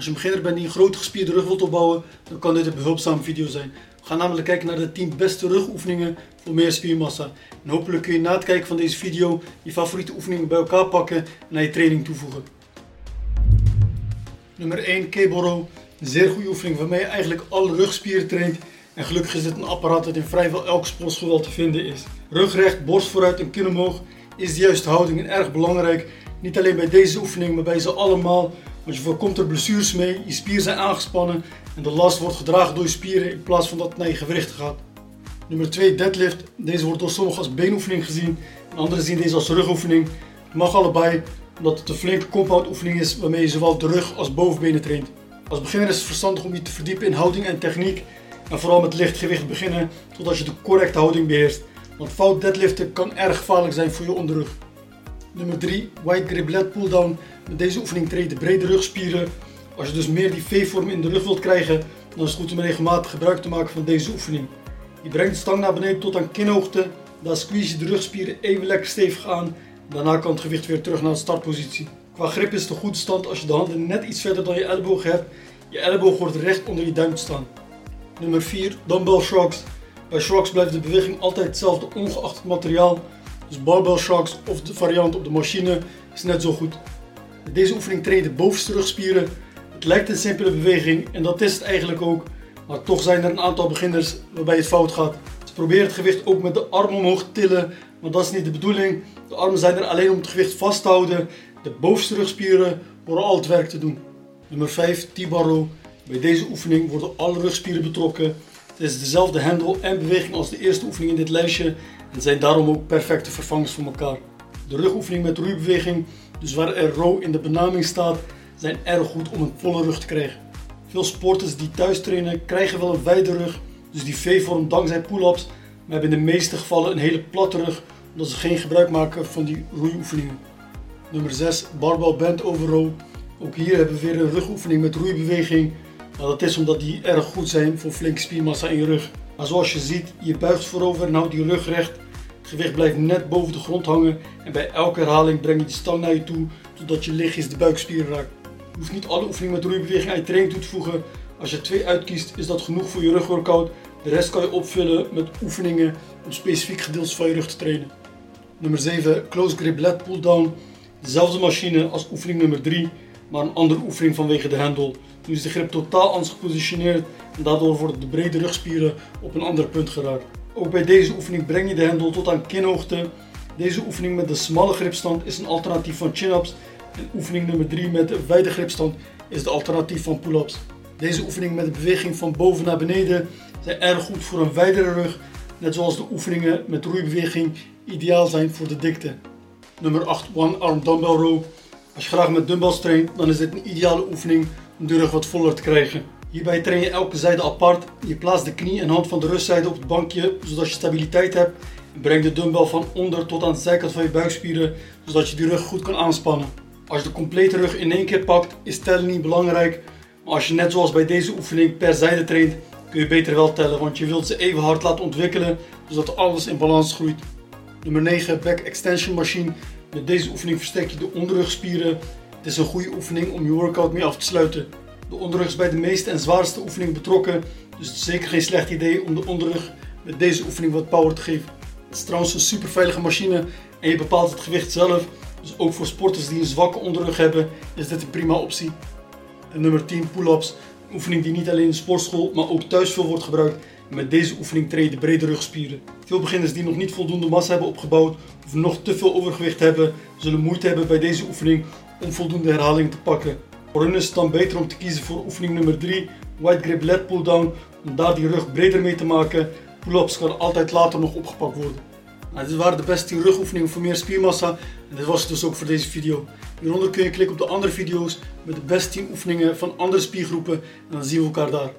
Als je een beginner bent die een grote gespierde rug wilt opbouwen, dan kan dit een behulpzame video zijn. We gaan namelijk kijken naar de 10 beste rugoefeningen voor meer spiermassa. En hopelijk kun je na het kijken van deze video je favoriete oefeningen bij elkaar pakken en naar je training toevoegen. Nummer 1 cable row. Een zeer goede oefening waarmee je eigenlijk alle rugspieren traint. En gelukkig is dit een apparaat dat in vrijwel elke sportschool te vinden is. Rugrecht, borst vooruit en kin omhoog is de juiste houding en erg belangrijk. Niet alleen bij deze oefening, maar bij ze allemaal. Je voorkomt er blessures mee, je spieren zijn aangespannen en de last wordt gedragen door je spieren in plaats van dat het naar je gewrichten gaat. Nummer 2 deadlift. Deze wordt door sommigen als beenoefening gezien en anderen zien deze als rugoefening. Het mag allebei, omdat het een flinke compound oefening is waarmee je zowel de rug als bovenbenen traint. Als beginner is het verstandig om je te verdiepen in houding en techniek en vooral met licht gewicht beginnen totdat je de correcte houding beheerst. Want fout deadliften kan erg gevaarlijk zijn voor je onderrug. Nummer 3, wide grip lat pull down. Met deze oefening treed de brede rugspieren. Als je dus meer die V-vorm in de rug wilt krijgen, dan is het goed om regelmatig gebruik te maken van deze oefening. Je brengt de stang naar beneden tot aan kinhoogte. Dan squeeze je de rugspieren even lekker stevig aan. Daarna kan het gewicht weer terug naar de startpositie. Qua grip is een goede stand als je de handen net iets verder dan je elleboog hebt. Je elleboog wordt recht onder je duim staan. Nummer 4, dumbbell shrugs. Bij shrugs blijft de beweging altijd hetzelfde ongeacht het materiaal. Dus barbell shrugs of de variant op de machine is net zo goed. Deze oefening train je de bovenste rugspieren. Het lijkt een simpele beweging en dat is het eigenlijk ook. Maar toch zijn er een aantal beginners waarbij het fout gaat. Ze proberen het gewicht ook met de arm omhoog te tillen, maar dat is niet de bedoeling. De armen zijn er alleen om het gewicht vast te houden. De bovenste rugspieren horen al het werk te doen. Nummer 5, T-bar row. Bij deze oefening worden alle rugspieren betrokken. Het is dezelfde hendel en beweging als de eerste oefening in dit lijstje en zijn daarom ook perfecte vervangers voor elkaar. De rugoefening met roeibeweging, dus waar er row in de benaming staat, zijn erg goed om een volle rug te krijgen. Veel sporters die thuis trainen krijgen wel een wijde rug, dus die V-vorm dankzij pull-ups, maar hebben in de meeste gevallen een hele platte rug omdat ze geen gebruik maken van die roeioefeningen. Nummer 6, barbell bend over row. Ook hier hebben we weer een rugoefening met roeibeweging, dat is omdat die erg goed zijn voor flinke spiermassa in je rug. Maar zoals je ziet, je buigt voorover en houdt je rug recht. Het gewicht blijft net boven de grond hangen en bij elke herhaling breng je de stang naar je toe totdat je lichtjes de buikspieren raakt. Je hoeft niet alle oefeningen met roeibeweging aan je training toe te voegen. Als je twee uitkiest is dat genoeg voor je rugworkout. De rest kan je opvullen met oefeningen om specifiek gedeeltes van je rug te trainen. Nummer 7, close grip lat pull down. Dezelfde machine als oefening nummer 3, maar een andere oefening vanwege de hendel. Nu is de grip totaal anders gepositioneerd en daardoor worden de brede rugspieren op een ander punt geraakt. Ook bij deze oefening breng je de hendel tot aan kinhoogte. Deze oefening met de smalle gripstand is een alternatief van chin-ups en oefening nummer 3 met de wijde gripstand is de alternatief van pull-ups. Deze oefening met de beweging van boven naar beneden zijn erg goed voor een wijdere rug, net zoals de oefeningen met roeibeweging ideaal zijn voor de dikte. Nummer 8 One Arm Dumbbell Row. Als je graag met dumbbells traint, dan is dit een ideale oefening om de rug wat voller te krijgen. Hierbij train je elke zijde apart. Je plaatst de knie en hand van de rustzijde op het bankje, zodat je stabiliteit hebt. En breng de dumbbell van onder tot aan de zijkant van je buikspieren, zodat je die rug goed kan aanspannen. Als je de complete rug in één keer pakt, is tellen niet belangrijk. Maar als je net zoals bij deze oefening per zijde traint, kun je beter wel tellen, want je wilt ze even hard laten ontwikkelen, zodat alles in balans groeit. Nummer 9, back extension machine. Met deze oefening versterk je de onderrugspieren. Het is een goede oefening om je workout mee af te sluiten. De onderrug is bij de meeste en zwaarste oefeningen betrokken, dus het is zeker geen slecht idee om de onderrug met deze oefening wat power te geven. Het is trouwens een super veilige machine en je bepaalt het gewicht zelf, dus ook voor sporters die een zwakke onderrug hebben is dit een prima optie. En nummer 10 pull-ups, oefening die niet alleen in de sportschool, maar ook thuis veel wordt gebruikt. Met deze oefening train je de brede rugspieren. Veel beginners die nog niet voldoende massa hebben opgebouwd of nog te veel overgewicht hebben, zullen moeite hebben bij deze oefening om voldoende herhalingen te pakken. Voor hun is het dan beter om te kiezen voor oefening nummer 3, White Grip Lat Pull Down, om daar die rug breder mee te maken. Pull-ups kan altijd later nog opgepakt worden. Dit waren de beste 10 rugoefeningen voor meer spiermassa en dit was het dus ook voor deze video. Hieronder kun je klikken op de andere video's met de beste 10 oefeningen van andere spiergroepen en dan zien we elkaar daar.